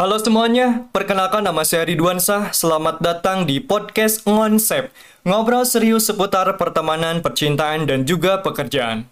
Halo semuanya, perkenalkan nama saya Ridwan Sah. Selamat datang di podcast Ngonsep. Ngobrol serius seputar pertemanan, percintaan, dan juga pekerjaan.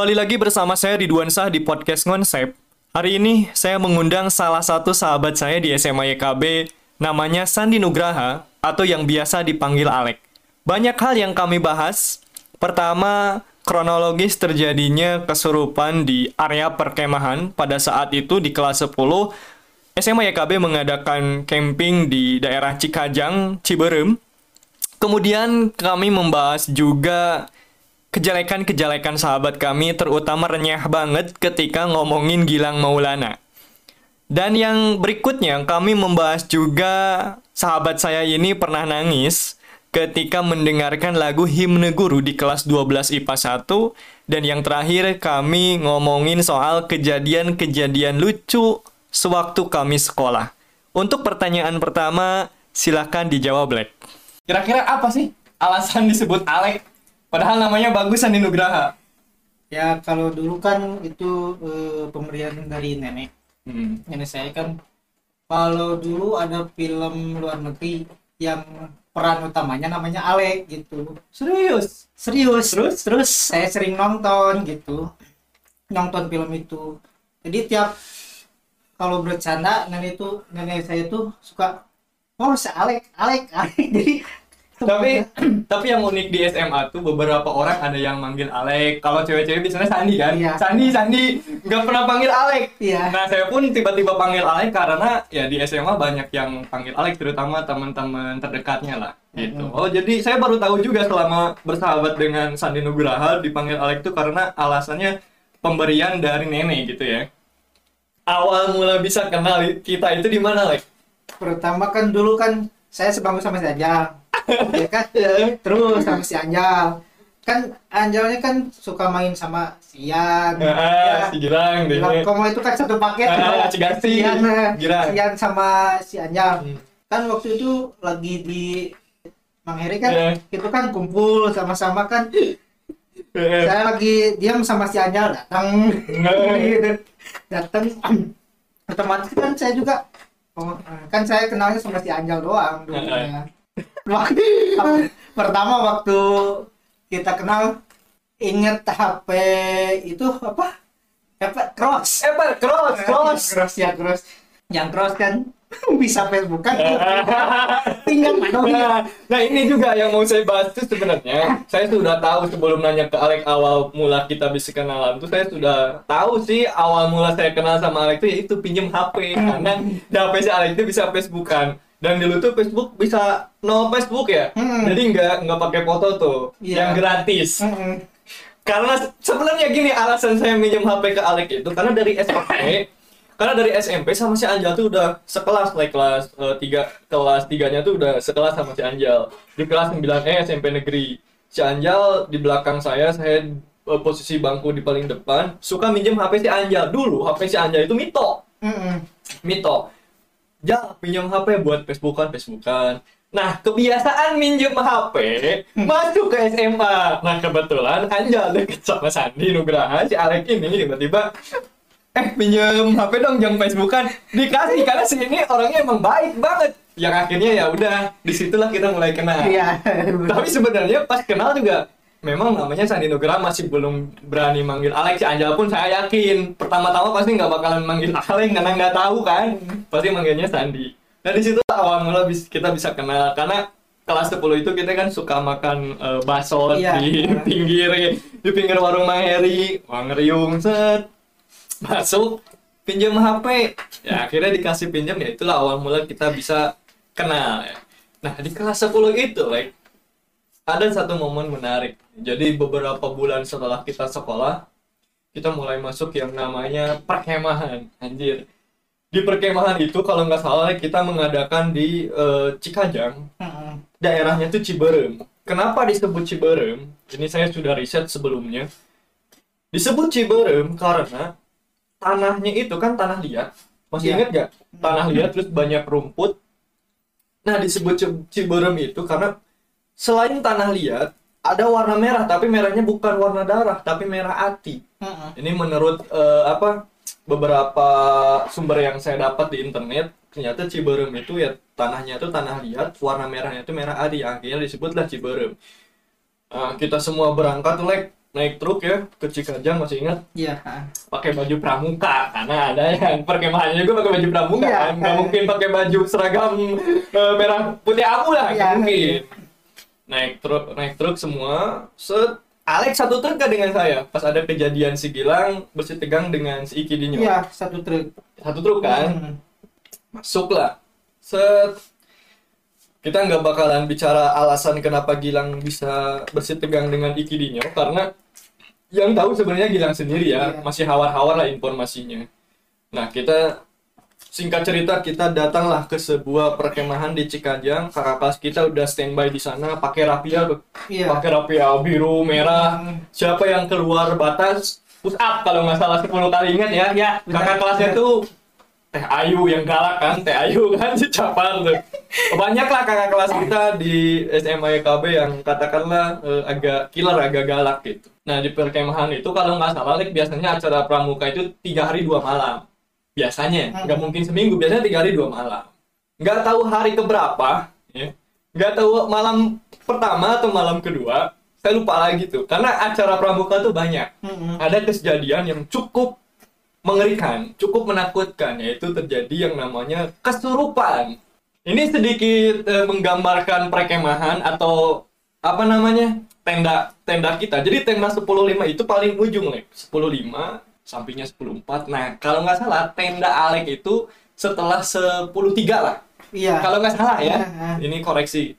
Kembali lagi bersama saya Ridwan Sah di podcast Ngonsep. Hari ini saya mengundang salah satu sahabat saya di SMA YKB, namanya Sandi Nugraha, atau yang biasa dipanggil Alek. Banyak hal yang kami bahas. Pertama, kronologis terjadinya kesurupan di area perkemahan pada saat itu di kelas 10 SMA YKB mengadakan camping di daerah Cikajang, Ciberem. Kemudian kami membahas juga kejelekan-kejelekan sahabat kami terutama renyah banget ketika ngomongin Gilang Maulana. Dan yang berikutnya kami membahas juga sahabat saya ini pernah nangis ketika mendengarkan lagu Himne Guru di kelas 12 IPA 1 dan yang terakhir kami ngomongin soal kejadian-kejadian lucu sewaktu kami sekolah. Untuk pertanyaan pertama, silahkan dijawab Black. Kira-kira apa sih alasan disebut Alek Padahal namanya bagus Sandi Nugraha. Ya kalau dulu kan itu eh, pemberian dari nenek. Hmm. Nenek saya kan kalau dulu ada film luar negeri yang peran utamanya namanya Alek gitu. Serius? Serius. Terus? Terus saya sering nonton gitu. Nonton film itu. Jadi tiap kalau bercanda nenek itu nenek saya tuh suka oh si Alek, Alek, Alek. Jadi Tapi tapi yang unik di SMA tuh beberapa orang ada yang manggil Alek. Kalau cewek-cewek biasanya Sandi kan? Iya. Sandi, Sandi. Nggak pernah panggil Alek. Iya. Nah, saya pun tiba-tiba panggil Alek karena ya di SMA banyak yang panggil Alek terutama teman-teman terdekatnya lah gitu. Mm-mm. Oh, jadi saya baru tahu juga selama bersahabat dengan Sandi Nugraha dipanggil Alek tuh karena alasannya pemberian dari nenek gitu ya. Awal mula bisa kenal kita itu di mana, Lek? pertama kan dulu kan saya sebangku sama si Anjal ya kan terus sama si Anjal. Kan Anjalnya kan suka main sama si Ian. Ah, si Girang deh. Bilang, Komo itu kan satu paket. Ah, Cigarsi. Ian, eh, Girang. si Ian sama si Anjal. Hmm. kan waktu itu lagi di Mang Heri kan Eh. itu kan kumpul sama-sama kan. Eh, saya lagi diam sama si Anjal datang. Eh. datang. Otomatis kan saya juga oh, kan saya kenalnya sama si Anjal doang dulunya waktu pertama waktu kita kenal inget HP itu apa? Apa cross. Pak, cross, cross. cross ya cross. Yang cross kan bisa Facebook kan? Tinggal Nah, nah ini juga yang mau saya bahas tuh sebenarnya saya sudah tahu sebelum nanya ke Alek awal mula kita bisa kenalan tuh saya sudah tahu sih awal mula saya kenal sama Alek tuh yaitu pinjem HP karena di HP si Alek itu bisa Facebookan dan dulu tuh Facebook bisa no Facebook ya Hmm. jadi nggak nggak pakai foto tuh Iya. yang gratis Mm-mm. karena sebenarnya gini alasan saya minjem HP ke Alek itu karena dari SMP karena dari SMP sama si Anjal tuh udah sekelas like kelas eh, tiga kelas tiganya tuh udah sekelas sama si Anjal di kelas 9 E SMP negeri si Anjal di belakang saya saya eh, posisi bangku di paling depan suka minjem HP si Anjal dulu HP si Anjal itu Mito Mm-mm. Mito Ja, pinjam HP buat Facebookan, Facebookan. Nah, kebiasaan minjem HP masuk ke SMA. Nah, kebetulan Anjal deket sama Sandi Nugraha, si Alek ini tiba-tiba eh pinjam HP dong jangan Facebookan. Dikasih karena si ini orangnya emang baik banget. Yang akhirnya ya udah di situlah kita mulai kenal. Iya. Tapi sebenarnya pas kenal juga memang namanya Sandi Nugraha masih belum berani manggil Alex Anjal pun saya yakin. Pertama-tama pasti nggak bakalan manggil Alex karena nggak tahu kan. Pasti manggilnya Sandi. Nah di situ awal mula kita bisa kenal karena kelas 10 itu kita kan suka makan eh, bakso Iya. di pinggir di pinggir warung Maheri. Wang Riung set. Masuk pinjam HP ya akhirnya dikasih pinjam ya itulah awal mula kita bisa kenal ya. nah di kelas 10 itu like ada satu momen menarik. Jadi beberapa bulan setelah kita sekolah, kita mulai masuk yang namanya perkemahan. Anjir. Di perkemahan itu kalau nggak salah kita mengadakan di eh, Cikajang, daerahnya tuh Ciberem. Kenapa disebut Ciberem? Ini saya sudah riset sebelumnya. Disebut Ciberem karena tanahnya itu kan tanah liat. Masih Iya. ingat gak? Tanah liat terus banyak rumput. Nah, disebut Ci- Ciberem itu karena selain tanah liat, ada warna merah, tapi merahnya bukan warna darah, tapi merah ati. Mm-mm. Ini menurut eh, apa beberapa sumber yang saya dapat di internet, ternyata Ciberem itu ya tanahnya itu tanah liat, warna merahnya itu merah adi, akhirnya disebutlah Ciberem. Eh, kita semua berangkat like, naik truk ya ke Cikajang masih ingat Iya. pakai baju pramuka karena ada yang perkemahannya juga pakai baju pramuka Iya. kan nggak mungkin pakai baju seragam eh, merah putih abu lah Iya. mungkin naik truk naik truk semua. Set Alex satu truk kan dengan saya? Pas ada kejadian si Gilang bersitegang dengan si Iki Dinyo. Iya, satu truk. satu truk kan? Mm. masuk lah set. Kita nggak bakalan bicara alasan kenapa Gilang bisa bersitegang dengan Iki Dinyo karena yang tahu sebenarnya Gilang sendiri ya Iya. masih hawar-hawar lah informasinya. Nah kita singkat cerita kita datanglah ke sebuah perkemahan di Cikajang. Kakak kelas kita udah standby di sana pakai rapia Iya. pakai rapia biru merah. Mm. siapa yang keluar batas? Push up kalau nggak salah 10 kali ingat ya. Ya kakak kelasnya tuh Teh Ayu yang galak kan? Teh Ayu kan? Si Capan tuh. Banyak lah kakak kelas kita di SMA YKB yang katakanlah eh, agak killer agak galak gitu. Nah di perkemahan itu kalau nggak salah Lek, biasanya acara pramuka itu tiga hari dua malam biasanya Hmm. nggak mungkin seminggu biasanya tiga hari dua malam nggak tahu hari keberapa ya nggak tahu malam pertama atau malam kedua saya lupa lagi tuh karena acara pramuka tuh banyak Mm-mm. ada kejadian yang cukup mengerikan, cukup menakutkan, yaitu terjadi yang namanya kesurupan. Ini sedikit eh, menggambarkan perkemahan atau apa namanya tenda tenda kita. Jadi tenda 105 itu paling ujung, Lek. 105, sampingnya 104. Nah, kalau nggak salah tenda Alek itu setelah 103 lah. Iya. Kalau nggak salah ya, Iya. ini koreksi.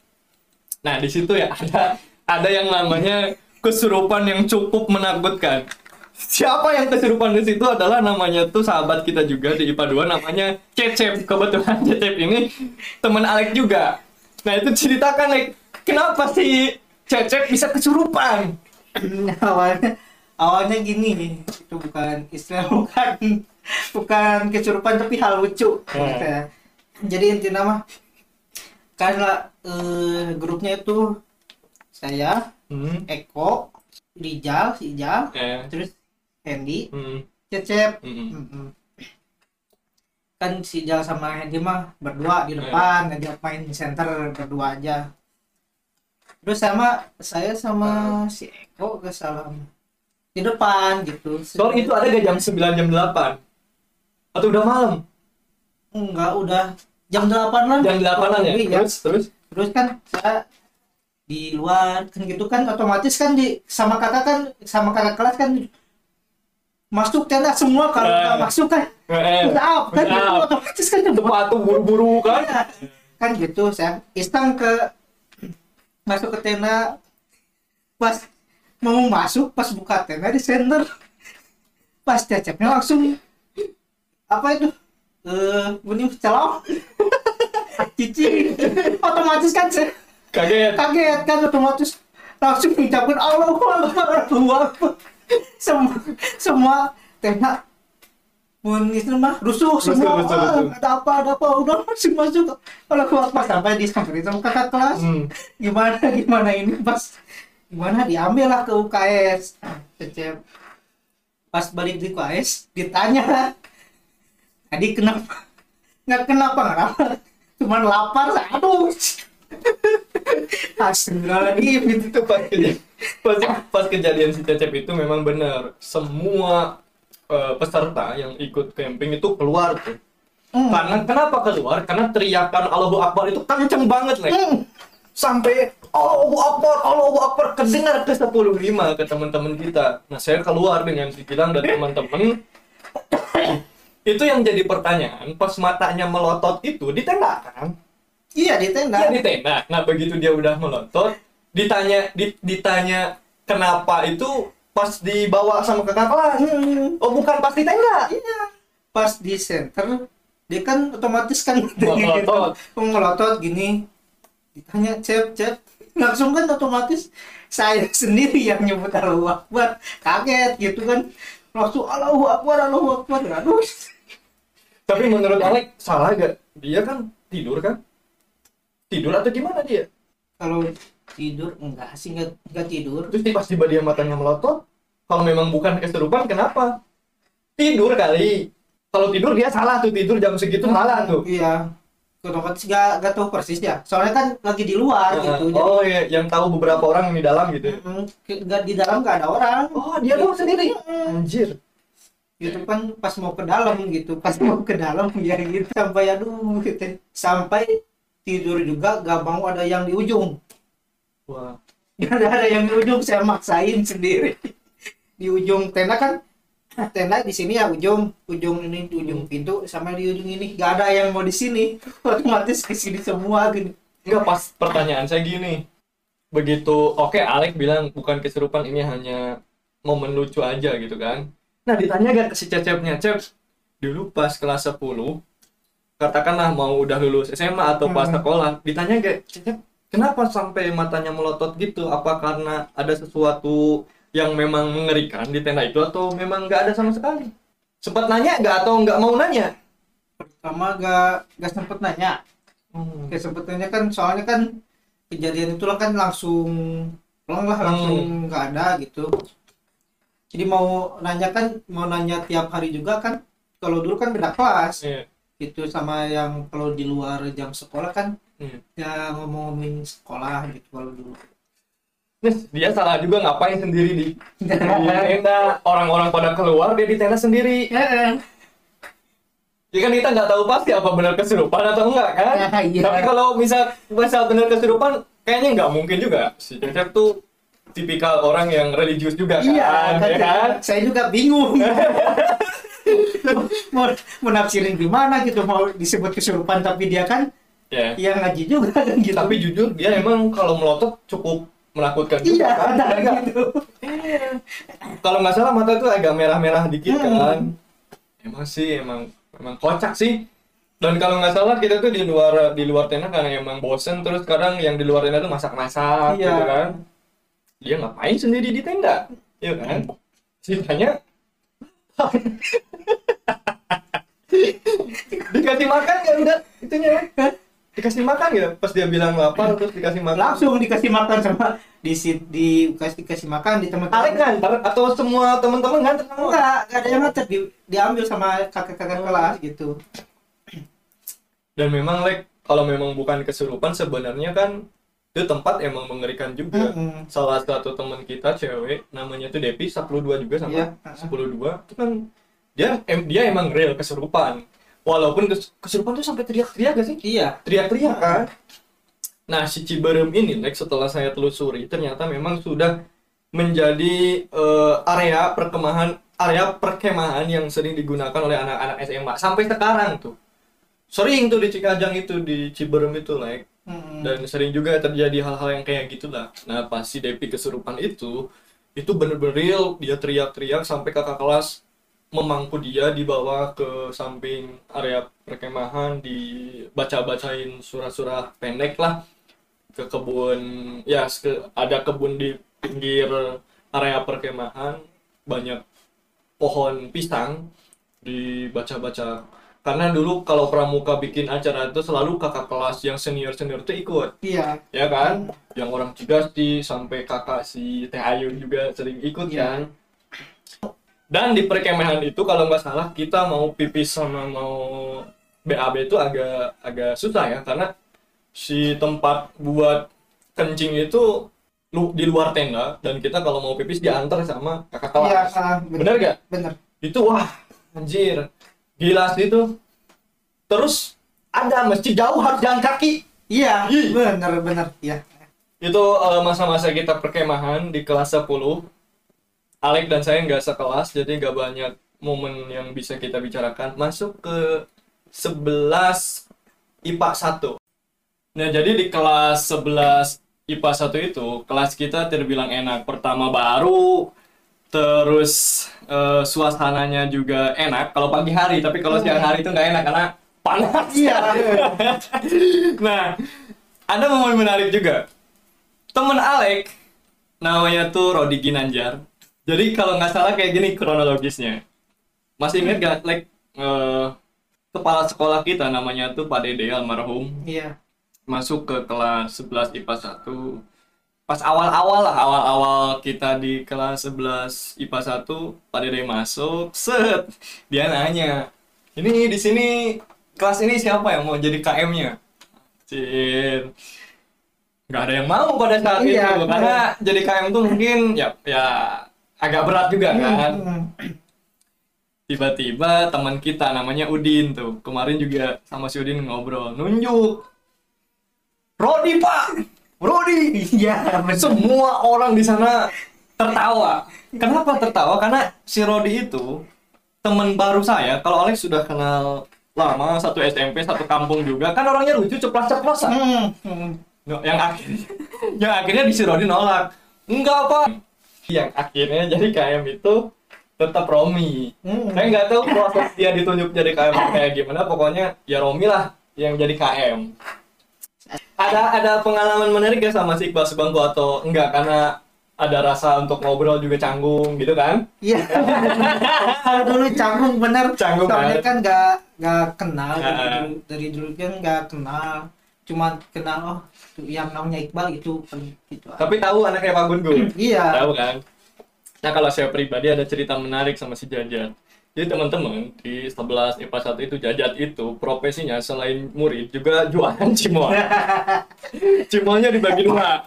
Nah di situ ya ada ada yang namanya kesurupan yang cukup menakutkan. Siapa yang kesurupan di situ adalah namanya tuh sahabat kita juga di IPA 2 namanya Cecep. Kebetulan Cecep ini teman Alek juga. Nah itu ceritakan Lek, kenapa sih Cecep bisa kesurupan? awalnya awalnya gini itu bukan istilah bukan bukan kesurupan tapi hal lucu Hmm. gitu ya. jadi intinya mah karena eh, grupnya itu saya Hmm, Eko Rijal si Ijal eh, terus Hendy hmm, Cecep. Hmm, Mm-mm. kan si Ijal sama Hendy mah berdua di depan ngajak main center berdua aja. Terus sama saya sama si Eko ke salam di depan gitu Soal itu ada gak jam 9 jam 8? Atau udah malam? enggak udah jam 8 lah Jam 8an ya? Lebih, ya. Terus, terus? terus kan saya di luar kan gitu kan otomatis kan di sama kakak kan sama kakak kelas kan masuk tenda semua kalau Eh. nggak masuk kan Eh, udah up kan udah gitu otomatis kan sepatu buru-buru kan? Iya. kan gitu saya iseng ke masuk ke tenda pas mau masuk pas buka tenda di center pas cecepnya langsung apa itu? Eh bunyi celok cici otomatis kan saya Kaget. kaget kan otomatis. Langsung mengucapkan Allah Akbar semua semua tenda pun itu mah rusuh semua. rusuh, "Ah, rusuh. ada apa ada apa udah masuk masuk. Kalau keluar pas sampai disamperin sama kakak kelas. Hmm. gimana gimana ini pas gimana? Diambil lah ke UKS Cecep. Pas balik di UKS ditanya tadi kenapa? Nggak kenapa kenapa cuman lapar aduh. Astagfirullahaladzim. Itu pas kejadian, pas, pas kejadian si Cecep itu memang benar. Semua eh, peserta yang ikut camping itu keluar tuh. Hmm. karena kenapa keluar? Karena teriakan Allahu Akbar itu kenceng banget lek Hmm. Sampai Allahu Akbar Allahu Akbar kedengar ke 10 lima ke teman-teman kita nah saya keluar dengan si Gilang dan teman-teman itu yang jadi pertanyaan pas matanya melotot itu di tenda kan iya di tenda Iya di tenda. Nah begitu dia udah melotot, ditanya di- ditanya kenapa itu pas dibawa sama kakak kelas. Hmm. Oh bukan pas di tenda. Iya. Pas di center, dia kan otomatis kan Melotot. gitu. melotot gini. Ditanya cep cep langsung kan otomatis saya sendiri yang nyebut Allahu Akbar kaget gitu kan langsung Allahu Akbar Allahu Akbar aduh Tapi menurut Alek salah gak? Dia kan tidur kan? Tidur atau gimana dia? kalau tidur enggak sih enggak, enggak tidur Terus tiba-tiba dia matanya melotot. Kalau memang bukan keserupan, kenapa? Tidur kali. Kalau tidur dia salah tuh tidur jam segitu salah tuh. iya otomatis gak, gak tahu persis ya soalnya kan lagi di luar gitu oh iya, yang tahu beberapa orang yang di dalam gitu. ke- nggak di dalam nggak ada orang Oh dia doang sendiri. Anjir. gitu kan pas mau ke dalam gitu pas mau ke dalam ya gitu sampai aduh gitu. sampai tidur juga gak mau ada yang di ujung Wah. gak ada, ada yang di ujung saya maksain sendiri di ujung tenda kan tenda di sini ya ujung ujung ini ujung pintu sama di ujung ini gak ada yang mau di sini otomatis ke sini semua gini Enggak pas pertanyaan saya gini. Begitu oke Alek bilang bukan keserupan ini hanya momen lucu aja gitu kan. Nah ditanya gak ke si Cecepnya Cep dulu pas kelas 10 katakanlah mau udah lulus SMA atau pas Hmm. sekolah ditanya gak Cecep kenapa sampai matanya melotot gitu apa karena ada sesuatu yang memang mengerikan di tenda itu atau memang nggak ada sama sekali? Sempat nanya nggak atau nggak mau nanya? Pertama gak gak sempet nanya. Hmm. kayak sebetulnya kan soalnya kan kejadian itulah kan langsung pulang lah langsung nggak ada gitu. Jadi mau nanya kan mau nanya tiap hari juga kan kalau dulu kan beda kelas. Iya. gitu sama yang kalau di luar jam sekolah kan Hmm. ya ngomongin sekolah gitu kalau dulu Terus dia salah juga ngapain sendiri di, tenda orang-orang pada keluar dia di tenda sendiri. Ya kan kita nggak tahu pasti apa benar kesurupan atau enggak kan? Ya, iya. tapi kalau misal misal benar kesurupan kayaknya nggak mungkin juga. Si Cecep tuh tipikal orang yang religius juga kan iya kan, ya kan? saya juga bingung. Mau menafsirin gimana gitu mau disebut kesurupan tapi dia kan ya. yang ngaji juga kan gitu. Tapi jujur dia emang kalau melotot cukup menakutkan juga iya kan ada nggak? gitu. Kalau nggak salah mata itu agak merah-merah dikit Hmm. kan. Emang sih emang emang kocak sih. Dan kalau nggak salah kita tuh di luar di luar tenda karena emang bosen terus kadang yang di luar tenda tuh masak-masak Iya. gitu kan. Dia ngapain sendiri di tenda? Ya kan? Ceritanya dikasih makan ya udah itunya? Kan dikasih makan ya pas dia bilang lapar terus dikasih makan. Langsung dikasih makan sama di sit- di kasih dikasih makan di teman Alek nganter atau semua teman-teman nganter semua enggak enggak ada yang nganter di, diambil sama kakak-kakak Oh. kelas gitu. Dan memang like kalau memang bukan kesurupan sebenarnya kan itu tempat emang mengerikan juga. Mm-mm. salah satu teman kita cewek namanya tuh Depi 10 juga sama. Iya. 10 itu kan dia em, dia emang real kesurupan walaupun kes- kesurupan tuh sampai teriak-teriak gak sih? Iya. Teriak-teriak kan? Nah si Ciberem ini like setelah saya telusuri ternyata memang sudah menjadi eh, area perkemahan area perkemahan yang sering digunakan oleh anak-anak SMA sampai sekarang tuh. Sering tuh di Cikajang itu di Ciberem itu like Mm-mm. dan sering juga terjadi hal-hal yang kayak gitulah. Nah pas si Depi kesurupan itu itu bener-bener real. Dia teriak-teriak sampai kakak kelas memangku dia dibawa ke samping area perkemahan dibaca-bacain surah-surah pendek lah. Ke kebun ya ke- ada kebun di pinggir area perkemahan banyak pohon pisang dibaca-baca. Karena dulu kalau pramuka bikin acara itu selalu kakak kelas yang senior senior itu ikut. Iya. Ya kan? Yang orang Cigasti sampai kakak si Teh Ayu juga sering ikut Iya. kan dan di perkemahan itu kalau nggak salah kita mau pipis sama mau BAB itu agak agak susah ya karena si tempat buat kencing itu lu di luar tenda dan kita kalau mau pipis diantar sama kakak kelas. Iya ah, bener. Gak bener. Itu wah anjir. Gila sih itu. Terus ada masjid jauh harus jalan kaki. Iya bener bener. Iya. Itu eh, masa-masa kita perkemahan di kelas 10 Alek dan saya nggak sekelas jadi nggak banyak momen yang bisa kita bicarakan. Masuk ke 11 IPA 1 nah jadi di kelas 11 IPA 1 itu kelas kita terbilang enak. Pertama baru terus eh, suasananya juga enak. Kalau pagi hari tapi kalau siang hari itu nggak enak karena panas. Iya. Nah ada momen menarik juga. Temen Alek namanya tuh Rodi Ginanjar jadi kalau nggak salah kayak gini kronologisnya. Masih inget gak like eh, kepala sekolah kita namanya tuh Pak Dede almarhum. Iya. masuk ke kelas 11 IPA 1 pas awal-awal lah awal-awal kita di kelas 11 IPA 1 Pak Dede masuk set dia nanya ini di sini kelas ini siapa yang mau jadi KM-nya Cil nggak ada yang mau pada saat Iya, itu karena jadi KM tuh mungkin ya ya agak berat juga kan Hmm. tiba-tiba teman kita namanya Udin tuh kemarin juga sama si Udin ngobrol nunjuk Rodi pak Rodi Iya, bener. semua orang di sana tertawa kenapa tertawa karena si Rodi itu teman baru saya kalau Alex sudah kenal lama satu SMP satu kampung juga kan orangnya lucu ceplas-ceplos Hmm. hmm. Yang akhirnya yang akhirnya di si Rodi nolak enggak pak yang akhirnya jadi KM itu tetap Romi Hmm. saya nggak tahu proses dia ditunjuk jadi KM kayak gimana pokoknya ya Romi lah yang jadi KM ada ada pengalaman menarik gak sama si Iqbal Sebangku atau enggak karena ada rasa untuk ngobrol juga canggung gitu kan Iya. Kalau dulu canggung bener. Canggung, Soalnya kan? kan nggak nggak kenal dari dulu, dari dulu kan nggak kenal. Cuma kenal oh yang namanya Iqbal itu gitu. tapi tahu anaknya Pak Gun Iya. tahu kan? Nah kalau saya pribadi ada cerita menarik sama si Jajat jadi teman-teman di 11 IPA 1 itu Jajat itu profesinya selain murid juga jualan cimol. Cimolnya dibagi dua.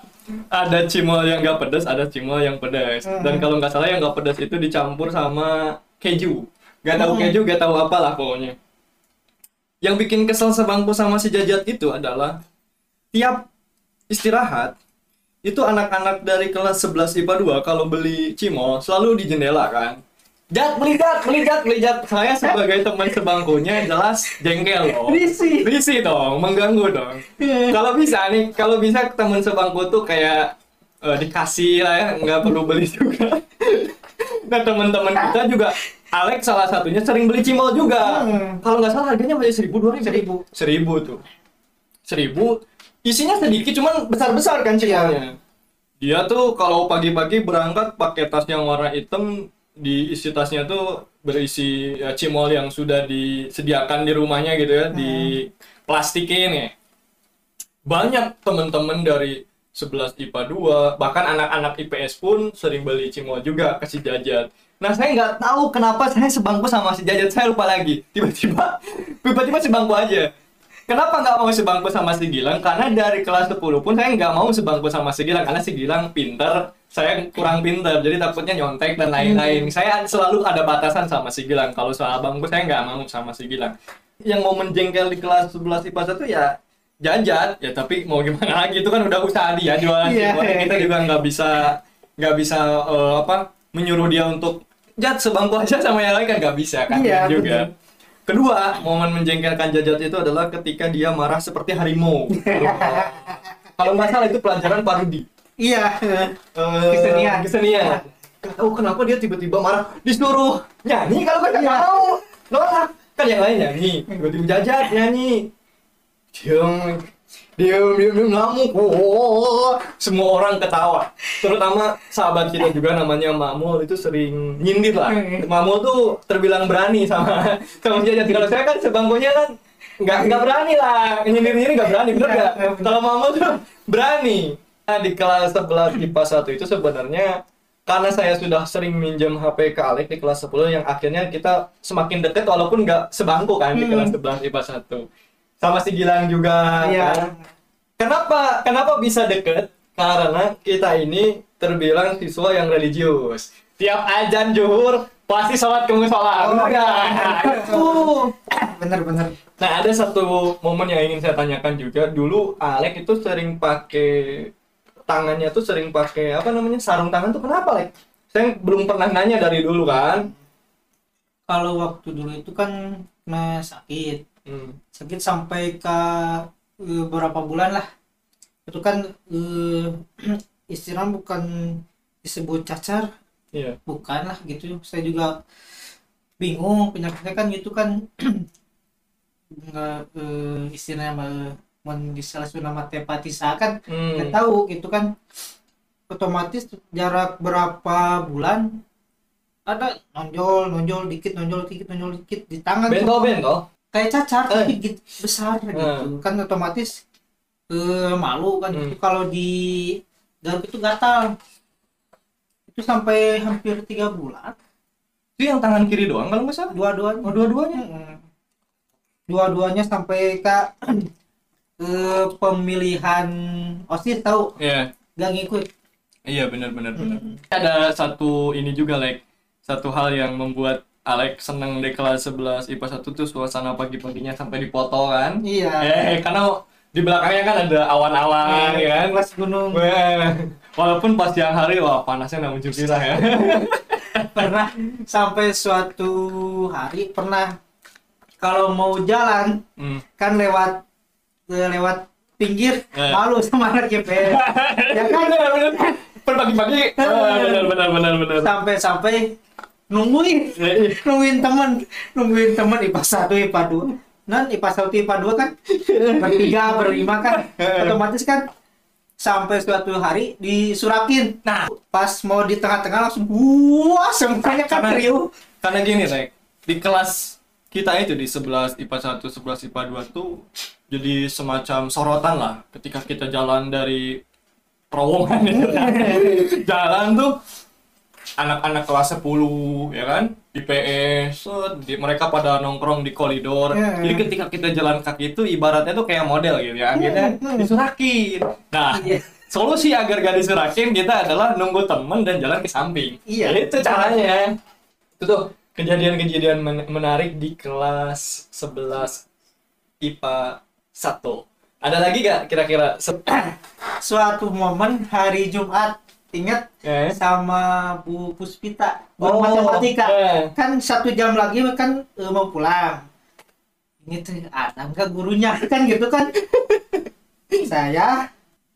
Ada cimol yang nggak pedas ada cimol yang pedas dan kalau nggak salah yang nggak pedas itu dicampur sama keju. Nggak tahu Hmm. keju nggak tahu apalah pokoknya. Yang bikin kesel sebangku sama si Jajat itu adalah tiap istirahat itu anak-anak dari kelas 11 IPA 2 kalau beli cimol selalu di jendela kan Jat, beli jat, beli jat, beli jat. Saya sebagai teman sebangkunya jelas jengkel loh. Risih. Risih dong, mengganggu dong. Kalau bisa nih, kalau bisa teman sebangku tuh kayak eh, dikasih lah ya, nggak perlu beli juga. nah teman-teman kita juga, Alex salah satunya sering beli cimol juga. Hmm. Kalau nggak salah harganya masih seribu dua ribu. Seribu. Seribu tuh. Seribu. Isinya sedikit, cuman besar-besar kan cimolnya. Dia tuh kalau pagi-pagi berangkat pakai tas yang warna hitam, di isi tasnya tuh berisi ya, cimol yang sudah disediakan di rumahnya gitu ya, di plastikin ya. Banyak teman-teman dari 11 IPA 2, bahkan anak-anak IPS pun sering beli cimol juga ke si Jajat. Nah, saya nggak tahu kenapa saya sebangku sama si Jajat, saya lupa lagi. Tiba-tiba, tiba-tiba sebangku aja. Kenapa nggak mau sebangku sama si Gilang? Karena dari kelas 10 pun saya nggak mau sebangku sama si Gilang karena si Gilang pinter, saya kurang pinter, jadi takutnya nyontek dan lain-lain. Saya selalu ada batasan sama si Gilang. Kalau soal bangku saya nggak mau sama si Gilang. Yang mau menjengkel di kelas 11 IPA 1 ya jajat ya tapi mau gimana lagi itu kan udah usaha dia jualan Iya. cimol. kita juga nggak bisa nggak bisa eh, apa menyuruh dia untuk jat sebangku aja sama yang lain kan nggak bisa kan Iya, juga kedua momen menjengkelkan jajat itu adalah ketika dia marah seperti harimau. Kalau nggak salah itu pelajaran parodi. Iya. Eh, Kesenian. kesenian. Nggak tahu kenapa dia tiba-tiba marah? Disuruh nyanyi kalau nggak Iya. mau. Nolak. Kan yang lain nyanyi tiba-tiba jajat nyanyi. Diam diam diam diam. Ngamuk. Oh, semua orang ketawa. Terutama sahabat kita juga namanya Mamul itu sering nyindir lah. Mamul tuh terbilang berani sama sama jajat kalau saya kan sebangkunya kan nggak nggak berani lah. Nyindir nyindir nggak berani bener nggak? Iya, kalau Mamul tuh berani. Nah di kelas 11 IPA 1 itu sebenarnya karena saya sudah sering minjem HP ke Alek di kelas 10 yang akhirnya kita semakin dekat walaupun nggak sebangku kan di Hmm. kelas 11 IPA 1 sama si Gilang juga Iya. kan. kenapa kenapa bisa deket karena kita ini terbilang siswa yang religius tiap ajan juhur pasti sholat ke musola Oh, bener iya. nggak? Tuh. Bener-bener. Nah, ada satu momen yang ingin saya tanyakan juga. Dulu Alek itu sering pakai tangannya tuh sering pakai apa namanya? sarung tangan tuh kenapa, Lek? Saya belum pernah nanya dari dulu kan. Kalau waktu dulu itu kan nah, sakit. Hmm. sakit sampai ke eh, berapa bulan lah itu kan eh, istilah bukan disebut cacar Iya. bukan lah gitu saya juga bingung penyakitnya kan gitu kan nggak eh, istilahnya mah, mun di salah satu nama tepatisa kan Hmm. nggak tahu gitu kan otomatis jarak berapa bulan ada nonjol nonjol dikit nonjol dikit nonjol dikit di tangan Bento tuh. bento. Kayak cacar Eh. tapi gitu, besar gitu kan otomatis eh, malu kan Hmm. itu kalau di garuk itu gatal itu sampai hampir tiga bulan Itu yang tangan kiri doang kalau nggak salah. dua-duanya Oh, dua-duanya. Mm-mm. dua-duanya sampai ke ke pemilihan osis tahu Iya. gak ngikut Iya benar benar benar. Mm. Ada satu ini juga like satu hal yang membuat Alex seneng di kelas 11 IPA 1 tuh suasana pagi-paginya sampai dipoto kan. iya Eh karena di belakangnya kan ada awan-awan ya kan. kelas gunung Wah, walaupun pas siang hari wah panasnya nggak muncul kita ya. pernah sampai suatu hari pernah kalau mau jalan Hmm. kan lewat eh, lewat pinggir Eh. malu sama anak IPS ya kan Benar benar. Per pagi-pagi. benar benar benar benar. sampai sampai nungguin. Nungguin teman. Nungguin teman IPA 1 IPA 2 non IPA 1 IPA 2 kan? Bertiga berlima kan? Otomatis kan sampai suatu hari disurakin. Nah, pas mau di tengah-tengah langsung wah semuanya kan Karena- riuh. karena gini, Rek. Di kelas kita itu di 11 IPA 1, 11 IPA 2 tuh jadi semacam sorotan lah ketika kita jalan dari terowongan itu. jalan tuh anak-anak kelas 10 ya kan IPS set, di- mereka pada nongkrong di koridor Iya. jadi ketika kita jalan kaki itu ibaratnya tuh kayak model gitu ya akhirnya Hmm. disurakin nah Iya. solusi agar gak disurakin kita adalah nunggu temen dan jalan ke samping Iya. itu caranya itu tuh kejadian-kejadian men- menarik di kelas 11 IPA 1 ada lagi gak kira-kira suatu momen hari Jumat ingat Eh? sama Bu Puspita? Oh, matematika. eh. kan satu jam lagi kan eh, mau pulang. Ini tuh ada nggak gurunya? Kan gitu kan. Saya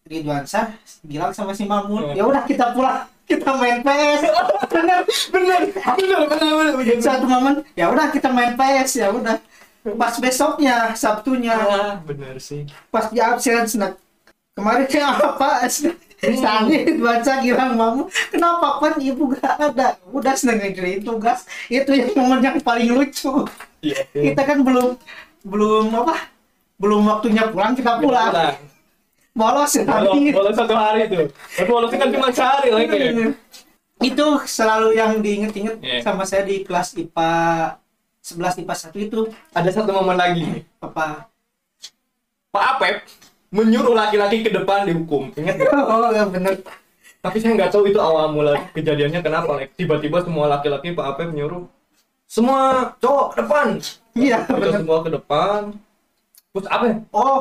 Ridwan Syah bilang sama si Mamun Eh. ya udah kita pulang. Kita main PS bener bener bener bener bener. Bener satu momen ya udah kita main PS ya udah. Pas besoknya Sabtunya. Ah bener sih. Pas di absen snack kemarin kayak apa Sani baca bilang mamu kenapa kan ibu gak ada? Udah seneng ngerjain tugas itu yang momen yang paling lucu. Iya kita kan belum belum apa belum waktunya pulang kita pulang. bolos Bolos, hari. bolos satu hari tuh. Tapi bolosnya kan cuma sehari lagi. itu selalu yang diinget-inget Iya. sama saya di kelas IPA 11 IPA 1 itu. Ada satu momen lagi. apa? Pak Apep menyuruh laki-laki ke depan dihukum. Ingat nggak? oh ya bener Tapi saya nggak tahu itu awal mula kejadiannya kenapa. Like, tiba-tiba semua laki-laki Pak Apep menyuruh semua cowok ke depan. iya bener semua ke depan. Terus apa? ya? oh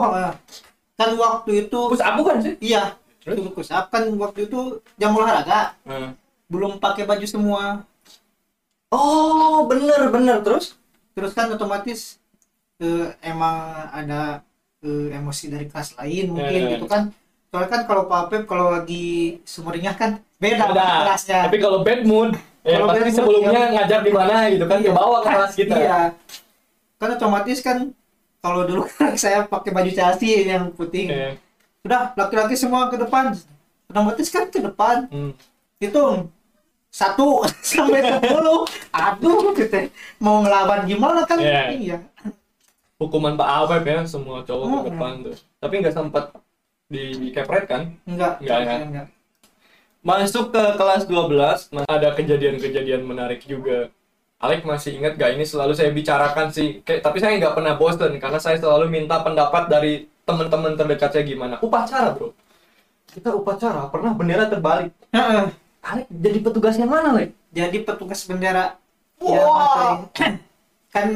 kan waktu itu Terus apa kan sih? Iya, Terus? push up kan waktu itu jam olahraga, Hmm. belum pakai baju semua. Oh bener bener terus? Terus kan otomatis eh, emang ada eh, emosi dari kelas lain mungkin Eh. gitu kan. Soalnya kan kalau Pak Pep kalau lagi sumringah kan beda kelasnya. Tapi kalau bad mood, ya Kalau pasti bad mood, sebelumnya ya. ngajar di mana gitu kan ke Iya. bawah ke kelas kita. Iya. Kan otomatis kan kalau dulu kan saya pakai baju Chelsea yang putih. Eh, Udah laki-laki semua ke depan. Otomatis kan ke depan. hmm. hitung satu sampai sepuluh aduh gitu mau ngelawan gimana kan Iya. iya hukuman Pak Aweb ya semua cowok ke Hmm. depan tuh tapi nggak sempat di kepret kan enggak Enggak, ya? enggak masuk ke kelas 12 nah, ada kejadian-kejadian menarik juga Alek masih ingat gak ini selalu saya bicarakan sih Kayak, tapi saya nggak pernah bosen karena saya selalu minta pendapat dari teman-teman terdekat saya gimana upacara bro kita upacara pernah bendera terbalik Heeh. Alek jadi petugasnya mana Lek? jadi petugas bendera Wah. ya. kan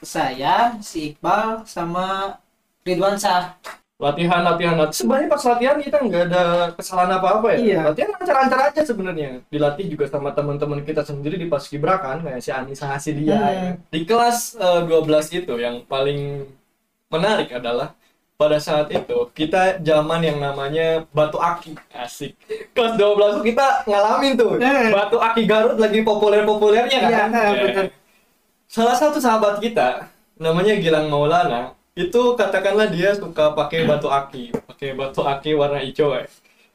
saya si Iqbal sama Ridwan Syah latihan latihan latihan sebenarnya pas latihan kita nggak ada kesalahan apa apa ya Iya. latihan lancar-lancar aja sebenarnya dilatih juga sama teman-teman kita sendiri di Paskibra kan kayak si Anissa Hasidia Hmm. ya. di kelas eh, 12 itu yang paling menarik adalah pada saat itu kita zaman yang namanya batu aki asik kelas 12 tuh kita ngalamin tuh Eh. batu aki Garut lagi populer-populernya kan Iya, betul. Salah satu sahabat kita namanya Gilang Maulana itu katakanlah dia suka pakai batu aki pakai batu aki warna hijau ya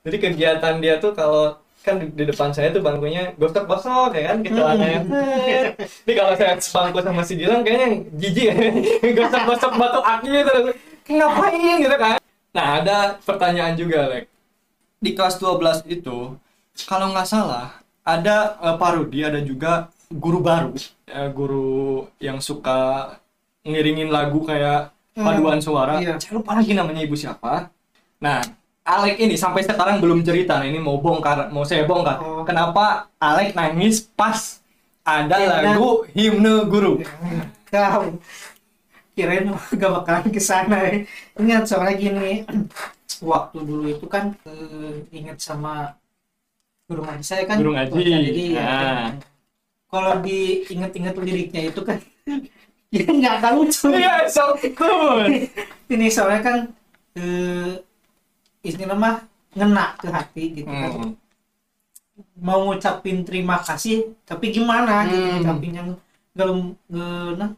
jadi kegiatan dia tuh kalau kan di, di depan saya tuh bangkunya gosok-gosok ya kan? Kecelakanya ini kalau saya sebangku sama si Dilan kayaknya jijik ya. Gosok-gosok batu aki terus ngapain? Gitu kan? Nah ada pertanyaan juga Lek. Di kelas 12 itu kalau nggak salah ada eh, parodi ada juga guru baru eh, guru yang suka ngiringin lagu kayak paduan suara iya. saya lupa lagi namanya ibu siapa nah Alek ini sampai sekarang belum cerita nah ini mau bongkar mau saya bongkar Oh. kenapa Alek nangis pas ada Himne. lagu himne guru Kau kirain gak bakalan ke sana ya. Ingat soalnya gini, waktu dulu itu kan eh, ingat sama guru ngaji saya kan. Guru ngaji. Jadi ya, Nah. Kalau diinget-inget liriknya itu kan ya nggak akan lucu. iya so Ini soalnya kan eh, istilah mah ngena ke hati gitu kan. Hmm. Mau ngucapin terima kasih, tapi gimana gitu Hmm. ngucapin yang belum nah,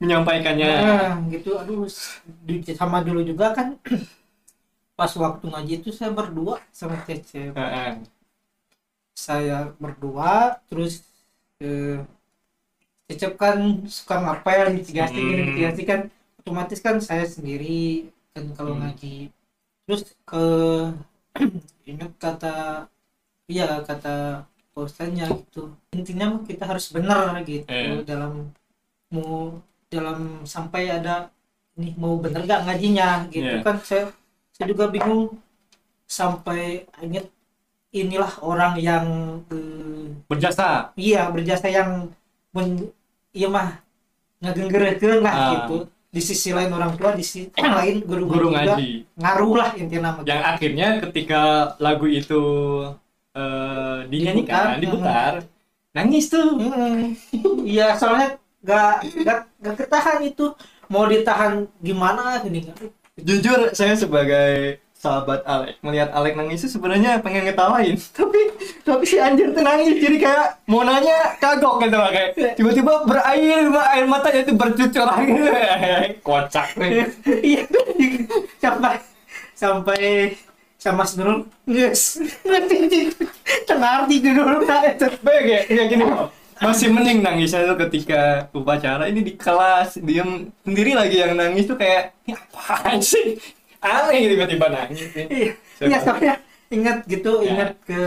menyampaikannya Nah, gitu aduh sama dulu juga kan pas waktu ngaji itu saya berdua sama Cece Heeh. saya berdua terus eh, Cecep kan suka ngapel mitigasi Hmm. mitigasi kan otomatis kan saya sendiri kan kalau Hmm. ngaji terus ke ingat kata iya kata posanya gitu intinya kita harus benar gitu Eh. dalam mau dalam sampai ada nih mau bener gak ngajinya gitu Iya. kan saya saya juga bingung sampai ingat inilah orang yang eh, berjasa. Iya berjasa yang men, iya mah ngagenggerekeun lah Ah. gitu. Di sisi lain orang tua di sisi lain guru guru juga ngaji. ngaruh lah intinya nama yang akhirnya ketika lagu itu eh, dinyanyikan Diputar. diputar nangis tuh. Hmm. iya soalnya gak, gak gak ketahan itu. Mau ditahan gimana gini kan jujur saya sebagai sahabat Alek. Melihat Alek nangis itu sebenarnya pengen ngetawain. Tapi tapi si anjir tuh nangis. Jadi kayak mau nanya kagok gitu lah kayak. Tiba-tiba berair air matanya itu bercucuran gitu kocak nih iya. Sampai sampai sama Mas Nurul yes. Ngerti tengar di dulu itu Baik ya, kayak gini. Masih mending nangisnya tuh ketika upacara. Ini di kelas diem sendiri lagi yang nangis tuh kayak "Ini apaan sih aneh tiba-tiba nangis nih. iya iya soalnya ingat gitu Ya. ingat ke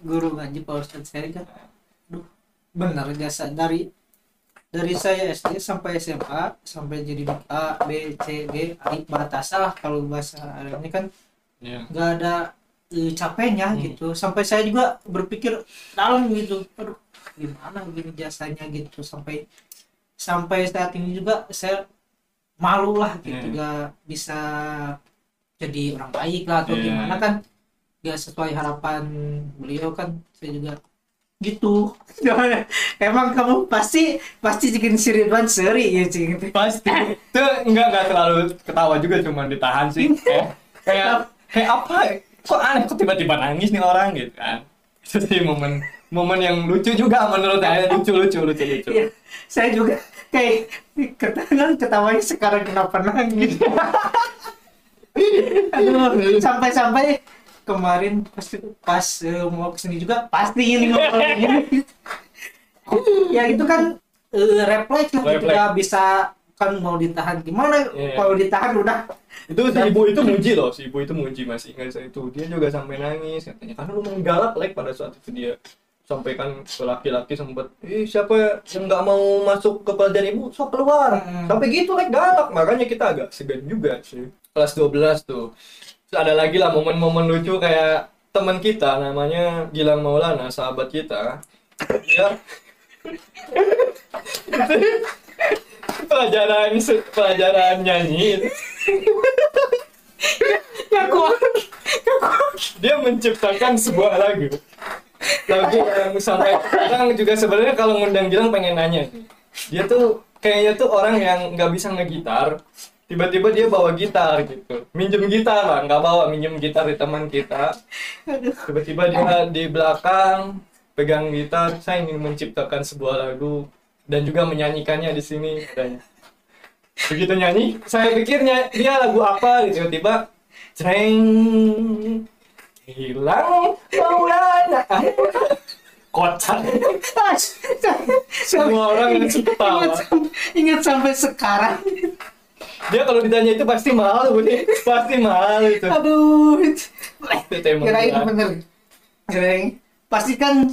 guru ngaji Pak Ustadz saya kan Duh, benar jasa dari dari saya SD sampai SMA sampai jadi A B C D alif batasa kalau bahasa Arabnya kan Iya. nggak ada eh, capeknya Hmm. gitu sampai saya juga berpikir dalam gitu aduh gimana gini jasanya gitu sampai sampai saat ini juga saya malu lah gitu Hmm. nggak bisa jadi orang baik lah atau Iya. gimana kan nggak sesuai harapan beliau kan saya juga gitu emang kamu pasti pasti bikin siriban seri ya cing Pasti. Tuh enggak enggak terlalu ketawa juga cuma ditahan sih. Kayak kayak kayak apa? ya? Kok aneh kok tiba-tiba nangis nih orang gitu kan. Itu sih momen momen yang lucu juga menurut saya lucu lucu lucu lucu. Iya, saya juga kayak ketahuan ketawanya sekarang kenapa nangis. Aduh, sampai-sampai kemarin pas pas eh, mau ke sini juga pasti ini ngobrol gini. ya itu kan eh, refleks lah gitu nggak bisa kan mau ditahan gimana? Iya. kalau ditahan udah. Itu si ibu itu muji loh, si ibu itu muji masih ingat saya itu. Dia juga sampai nangis katanya. Karena lu menggalak like pada saat itu dia sampaikan ke laki-laki sempat eh siapa yang nggak mau masuk ke pelajaran ibu? Sok keluar. Hmm. sampai gitu like galak. Makanya kita agak segan juga sih kelas 12 tuh. Terus ada lagi lah momen-momen lucu kayak teman kita namanya Gilang Maulana sahabat kita. Dia pelajaran pelajaran nyanyi. Ya kuat. Dia menciptakan sebuah lagu. Lagu yang sampai sekarang juga sebenarnya kalau ngundang Gilang pengen nanya. Dia tuh kayaknya tuh orang yang nggak bisa ngegitar tiba-tiba dia bawa gitar gitu. Minjem gitar lah nggak bawa minjem gitar di teman kita. Tiba-tiba dia di belakang pegang gitar saya ingin menciptakan sebuah lagu dan juga menyanyikannya di sini. Katanya begitu nyanyi saya pikirnya dia lagu apa? Gitu tiba Jreng hilang Maulana. Kocak semua orang langsung ketawa. ingat sampai sekarang dia kalau ditanya itu pasti malu nih pasti malu itu. Aduh. Itu- tema kirain bener. Kirain. Pasti kan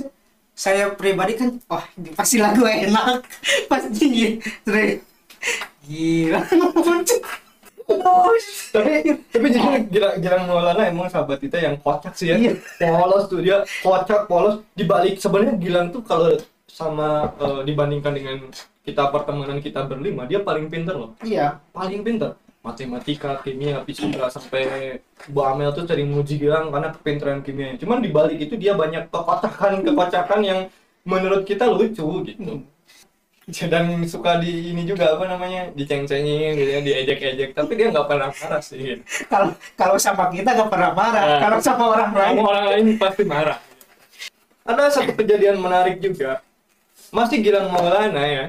saya pribadi kan wah pasti lagu enak. Pasti Dre. Gila. Tapi tapi jujur Gilang Gilang Maulana emang sahabat kita yang kocak sih ya. Iya. polos tuh dia kocak polos. Dibalik sebenarnya Gilang tuh kalau sama eh, dibandingkan dengan kita pertemanan kita berlima dia paling pinter loh. Iya. Paling pinter. Matematika kimia fisika sampai Bu Amel tuh sering muji Gilang karena kepintaran kimianya. Cuman dibalik itu dia banyak kekocakan kekocakan yang menurut kita lucu gitu. Dan suka di ini juga apa namanya diceng-cengin gitu ya diejek-ejek. Tapi dia nggak pernah marah sih. Kalau kalau sama kita gak pernah marah. Nah. kalau sama orang lain. Orang lain pasti marah. Ada satu kejadian menarik juga. Masih Gilang Maulana ya.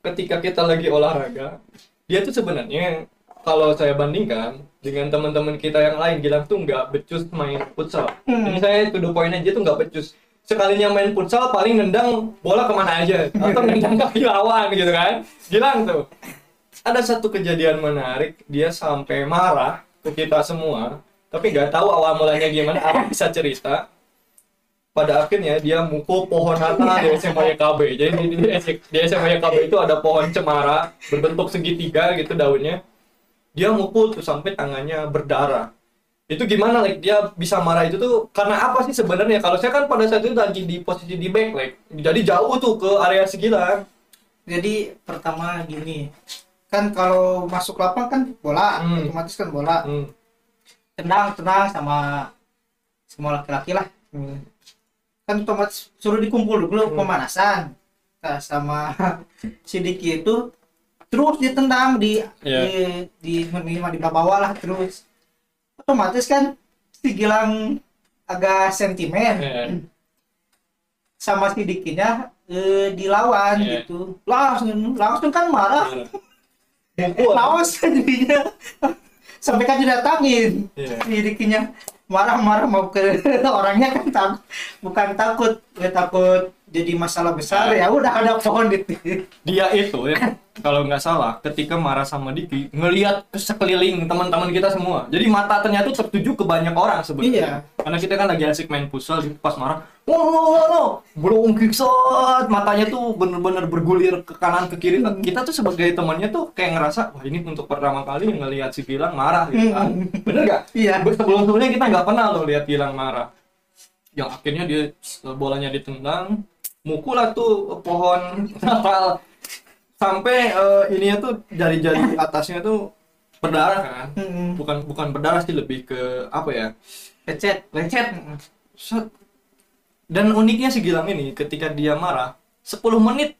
Ketika kita lagi olahraga, dia tuh sebenarnya kalau saya bandingkan dengan teman-teman kita yang lain, Gilang tuh nggak becus main futsal. Hmm. Ini saya to the point aja tuh nggak becus. Sekalinya main futsal paling nendang bola ke mana aja atau nendang kaki lawan gitu kan. Gilang tuh. Ada satu kejadian menarik, dia sampai marah ke kita semua, tapi nggak tahu awal mulanya gimana, apa bisa cerita. Pada akhirnya dia mukul pohon natal di SMA YKB. Jadi di, di, di SMA YKB itu ada pohon cemara berbentuk segitiga gitu daunnya. Dia mukul tuh sampai tangannya berdarah. Itu gimana like dia bisa marah itu tuh karena apa sih sebenarnya? Kalau saya kan pada saat itu lagi di posisi di back like. Jadi jauh tuh ke area segilan. jadi pertama gini kan kalau masuk lapang kan bola Hmm. otomatis kan bola Hmm. tenang tenang sama semua laki-laki lah Hmm. Kan otomatis suruh dikumpul dulu Hmm. pemanasan Nah, sama si Diki itu terus ditendang di Iya. di di minimal di bawah lah terus otomatis kan si Gilang agak sentimen Iya. sama si Dikinya eh, dilawan Iya. gitu langsung langsung kan marah Mukul. lawas jadinya sampai kan didatangin Iya. si Dikinya marah-marah mau ke orangnya kan takut bukan takut ya takut jadi masalah besar ya udah ada pohon di dia itu ya kalau nggak salah ketika marah sama Diki ngelihat ke sekeliling teman-teman kita semua. Jadi mata ternyata tertuju ke banyak orang sebenarnya. Iya. karena kita kan lagi asik main futsal gitu pas marah wow wow wow, wow belum kiksot. Matanya tuh bener-bener bergulir ke kanan ke kiri. Hmm. kita tuh sebagai temannya tuh kayak ngerasa wah ini untuk pertama kali ngelihat si Gilang marah gitu kan. Hmm. bener nggak? Iya. Sebelum sebelumnya kita nggak pernah loh lihat Gilang marah. Yang akhirnya dia bolanya ditendang mukul lah tuh pohon natal. Sampai eh, ininya tuh jari-jari atasnya tuh berdarah kan. Bukan bukan berdarah sih lebih ke apa ya lecet lecet. Set. dan uniknya si Gilang ini ketika dia marah 10 menit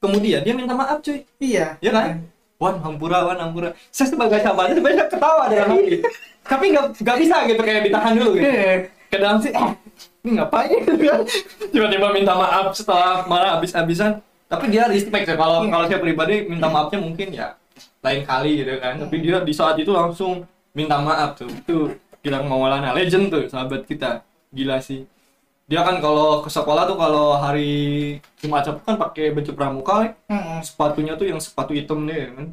kemudian dia minta maaf cuy. Iya. Ya kan? Wan hampura wan hampura. Saya sebagai sahabatnya sebenarnya ketawa dalam hati. Tapi nggak nggak bisa gitu kayak ditahan dulu gitu. Eh, ke dalam sih eh, ini ngapain? Kan tiba-tiba minta maaf setelah marah habis-habisan. Tapi dia respect ya kalau Hmm. kalau saya pribadi minta maafnya mungkin ya lain kali gitu kan. Tapi dia di saat itu langsung minta maaf tuh. Itu Gilang Maulana legend tuh sahabat kita. Gila sih. Dia kan kalau ke sekolah tuh kalau hari Jumat Sabtu kan pakai baju pramuka ya. sepatunya tuh yang sepatu hitam deh kan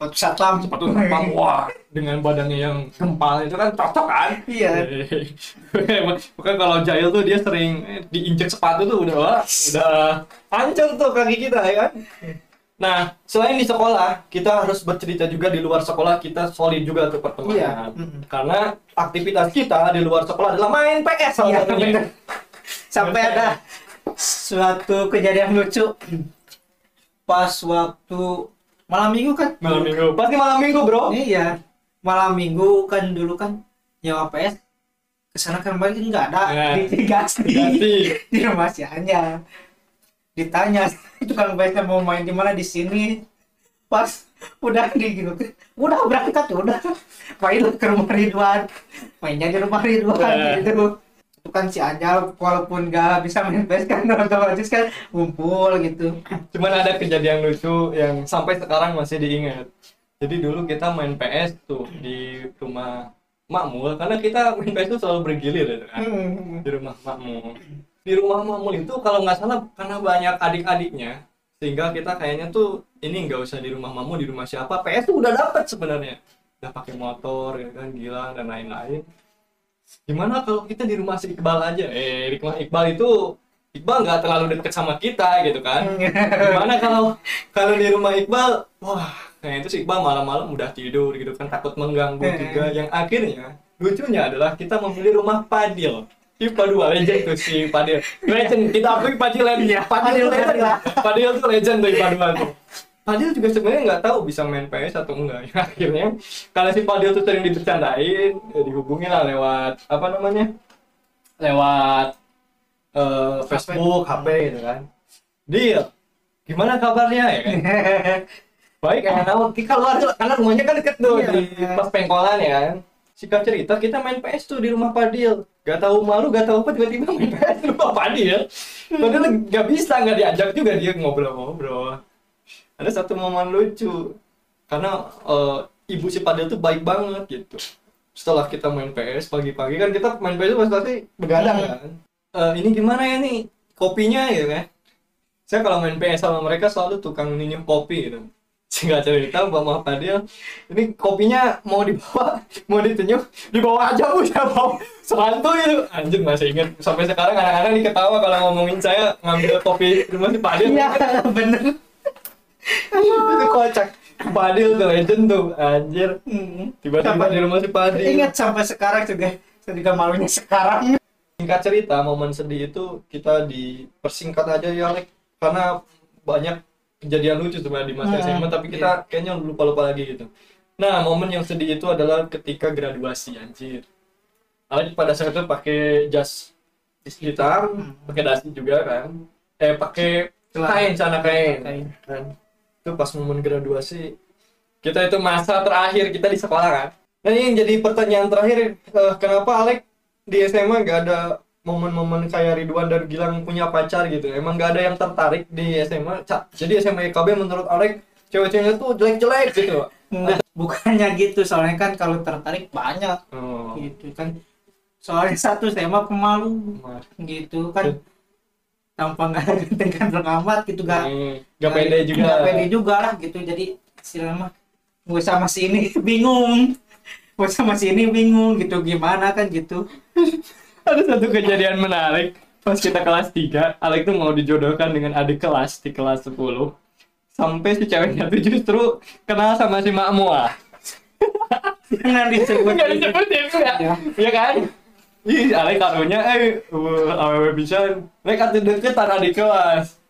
sepatu satpam sepatu terbang wah dengan badannya yang gempal itu kan cocok kan? Iya. bukan kalau Jail tuh dia sering eh, diinjek sepatu tuh udah wah, udah hancur tuh kaki kita ya kan? Nah selain di sekolah kita harus bercerita juga di luar sekolah kita solid juga Iya. pertemanan. Mm-mm. karena aktivitas kita di luar sekolah adalah main PS salah Iya, satunya. sampai ada suatu kejadian lucu. Pas waktu malam minggu kan? Malam minggu. Pasti malam minggu bro. Iya. Malam minggu kan dulu kan nyawa PS ke sana kan balik nggak ada. Ya. diganti. Ganti. di rumah si Anya. Ditanya tukang PS mau main di mana? Di sini. Pas udah di gitu. Udah berangkat udah. Main ke rumah Ridwan. Mainnya di rumah Ridwan Ya. gitu itu kan si Anjal walaupun gak bisa main PS kan otomatis kan ngumpul gitu Cuman ada kejadian lucu yang sampai sekarang masih diingat. Jadi dulu kita main PS tuh di rumah Makmul karena kita main PS tuh selalu bergilir ya kan. Hmm. Di rumah Makmul. Di rumah Makmul itu kalau nggak salah karena banyak adik-adiknya sehingga kita kayaknya tuh ini nggak usah di rumah Makmul di rumah siapa PS tuh udah dapet sebenarnya. Udah pakai motor ya kan gila dan lain-lain. Gimana kalau kita di rumah si Iqbal aja? Eh, di rumah Iqbal itu Iqbal nggak terlalu deket sama kita gitu kan? Gimana kalau kalau di rumah Iqbal wah kayaknya itu si Iqbal malam-malam udah tidur gitu kan takut mengganggu juga. Yang akhirnya lucunya adalah kita memilih rumah Padil. IPA 2 legend tuh si Padil. Legend kita akui Padil legend. Iya, Padil legend. Padil tuh legend tuh IPA 2 tuh Padil juga sebenarnya nggak tahu bisa main PS atau enggak akhirnya kalau si Padil tuh sering dibercandain ya dihubungi lah lewat apa namanya lewat eh, Facebook, HP gitu kan. Dia gimana kabarnya ya kan? Baik ya tahu kita keluar tuh karena rumahnya kan deket tuh Iya. di pas pengkolan ya kan. Singkat cerita kita main PS tuh di rumah Padil. Gak tahu malu, gak tahu apa tiba-tiba main PS di rumah Padil. Padahal gak bisa, gak diajak juga dia ngobrol-ngobrol. Ada satu momen lucu karena eh, ibu si Padil tuh baik banget gitu. Setelah kita main PS pagi-pagi kan kita main PS tuh pasti begadang Hmm. kan. Eh, ini gimana ya nih kopinya gitu kan? Saya kalau main PS sama mereka selalu tukang minum kopi gitu. Singkat cerita Mbak Fadil ini kopinya mau dibawa mau ditenyum dibawa aja bu saya mau selantu itu anjir masih inget sampai sekarang anak-anak nih ketawa kalau ngomongin saya ngambil kopi rumah si Fadil iya bener itu kocak. Fadil tuh legend tuh anjir. Tiba-tiba di rumah si Fadil ingat sampai sekarang juga juga malunya sekarang. Singkat cerita momen sedih itu kita dipersingkat aja ya Lek. Karena banyak kejadian lucu sebenarnya di masa SMA tapi kita kayaknya lupa-lupa lagi gitu. Nah momen yang sedih itu adalah ketika graduasi anjir. Alek pada saat itu pakai jas hitam Hmm. pakai dasi juga kan. Eh pakai kain sana kain. Kain. Itu pas momen graduasi kita itu masa terakhir kita di sekolah kan? Nah ini yang jadi pertanyaan terakhir eh, kenapa Alek di SMA nggak ada momen-momen kayak Ridwan dan Gilang punya pacar gitu? Emang nggak ada yang tertarik di SMA Ca- jadi SMA IKB menurut Alek cewek-ceweknya tuh jelek-jelek gitu. Enggak, bukannya gitu. Soalnya kan kalau tertarik banyak oh. gitu kan. Soalnya satu mah pemalu gitu kan tanpa nggak ganteng-ganteng amat gitu gak Hmm, nggak pede juga. nggak pede juga lah gitu. Jadi istilahnya mah gue sama si ini. Bingung. Gue sama si ini bingung gitu. Gimana? kan gitu. Ada satu kejadian menarik. Pas kita kelas 3 Alek tuh mau dijodohkan dengan adik kelas di kelas 10 sampai si ceweknya tuh justru kenal sama si Mak jangan disebut gitu. disebut ya Ya. iya kan Ih, Alek karunya, eh, awewe bisa, mereka tuh deket adik kelas.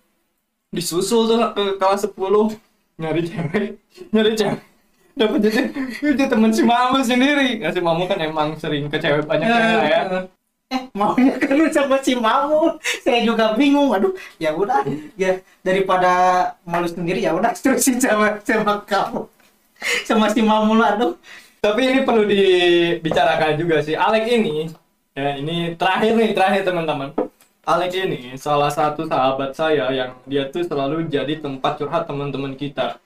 Disusul tuh ke kelas 10, nyari cewek, nyari cewek. Dapet jadi, itu temen si Mamu sendiri. Nah, si Mamu kan emang sering ke cewek banyak cewek ya. eh maunya kan lu sama si mamu saya juga bingung aduh ya udah ya daripada malu sendiri ya udah terusin sama sama kamu sama si mamu lah aduh Tapi ini perlu dibicarakan juga sih. Alek ini, ya ini terakhir nih, terakhir teman-teman. Alek ini salah satu sahabat saya yang dia tuh selalu jadi tempat curhat teman-teman kita.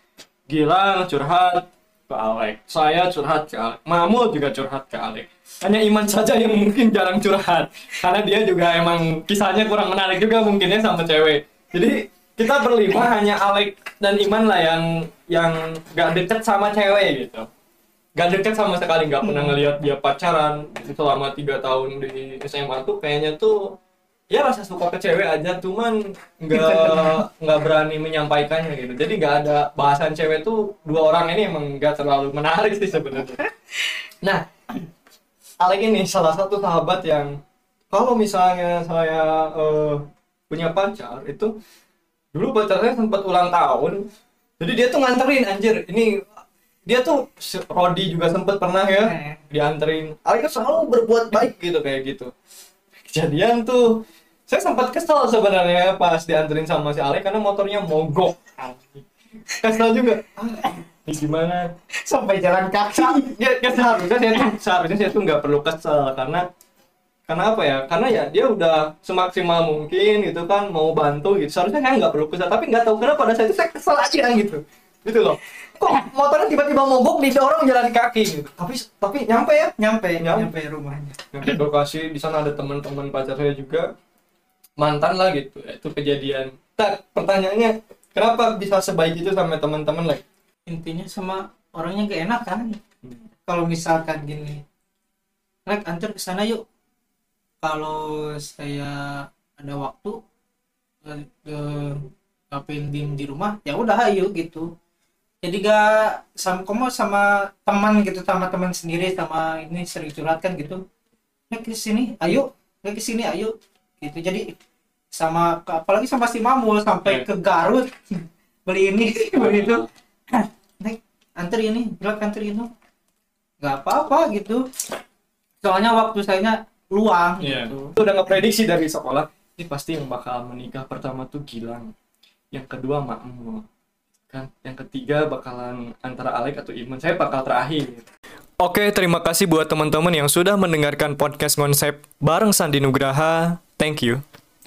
Gilang curhat ke Alek, saya curhat ke Alek, Mamul juga curhat ke Alek. Hanya Iman saja yang mungkin jarang curhat, karena dia juga emang kisahnya kurang menarik juga mungkinnya sama cewek. Jadi kita berlima hanya Alek dan Iman lah yang yang gak deket sama cewek gitu gak deket sama sekali nggak pernah ngelihat dia pacaran selama tiga tahun di SMA tuh kayaknya tuh ya rasa suka ke cewek aja cuman nggak nggak berani menyampaikannya gitu. Jadi nggak ada bahasan cewek tuh dua orang ini emang nggak terlalu menarik sih sebenarnya. Nah Alek ini salah satu sahabat yang kalau misalnya saya eh, punya pacar itu dulu pacarnya sempat ulang tahun jadi dia tuh nganterin anjir ini dia tuh se- Rodi juga sempet pernah ya Eh. dianterin. Alek tuh selalu berbuat baik gitu kayak gitu. Kejadian tuh saya sempat kesel sebenarnya pas dianterin sama si Alek karena motornya mogok. Kesel juga. Ah, ini gimana? Sampai jalan kaki. Ya, ya seharusnya saya tuh seharusnya saya tuh nggak perlu kesel karena karena apa ya? Karena ya dia udah semaksimal mungkin gitu kan mau bantu gitu. Seharusnya saya nggak perlu kesal tapi nggak tahu kenapa pada saat itu saya kesal aja gitu gitu loh. Kok motornya tiba-tiba mogok di orang jalan kaki gitu. Tapi tapi nyampe ya? Nyampe Nyampe. nyampe rumahnya. Nyampe ke lokasi di sana ada teman-teman pacar saya juga. Mantan lah gitu itu kejadian. Tak pertanyaannya kenapa bisa sebaik itu sama teman-teman lagi intinya sama orangnya gak enak kan? Kalau misalkan gini Rek antar ke sana yuk. Kalau saya ada waktu eh, eh, ngapain diem di rumah ya udah ayo gitu jadi gak sama kamu sama teman gitu sama teman sendiri sama ini sering curhat kan gitu. Rek ke sini ayo. Rek ke sini ayo. Gitu. Jadi sama apalagi sama si Mamul sampai Iya. ke Garut. Beli ini beli itu. Nek, antar ini bilang antar ini nggak apa-apa gitu. Soalnya waktu saya luang Iya. gitu. Itu udah ngeprediksi dari sekolah ini pasti yang bakal menikah pertama tuh Gilang. Yang kedua Makmul kan yang ketiga bakalan antara Alek atau Iman saya bakal terakhir Oke, terima kasih buat teman-teman yang sudah mendengarkan podcast konsep bareng Sandi Nugraha. Thank you.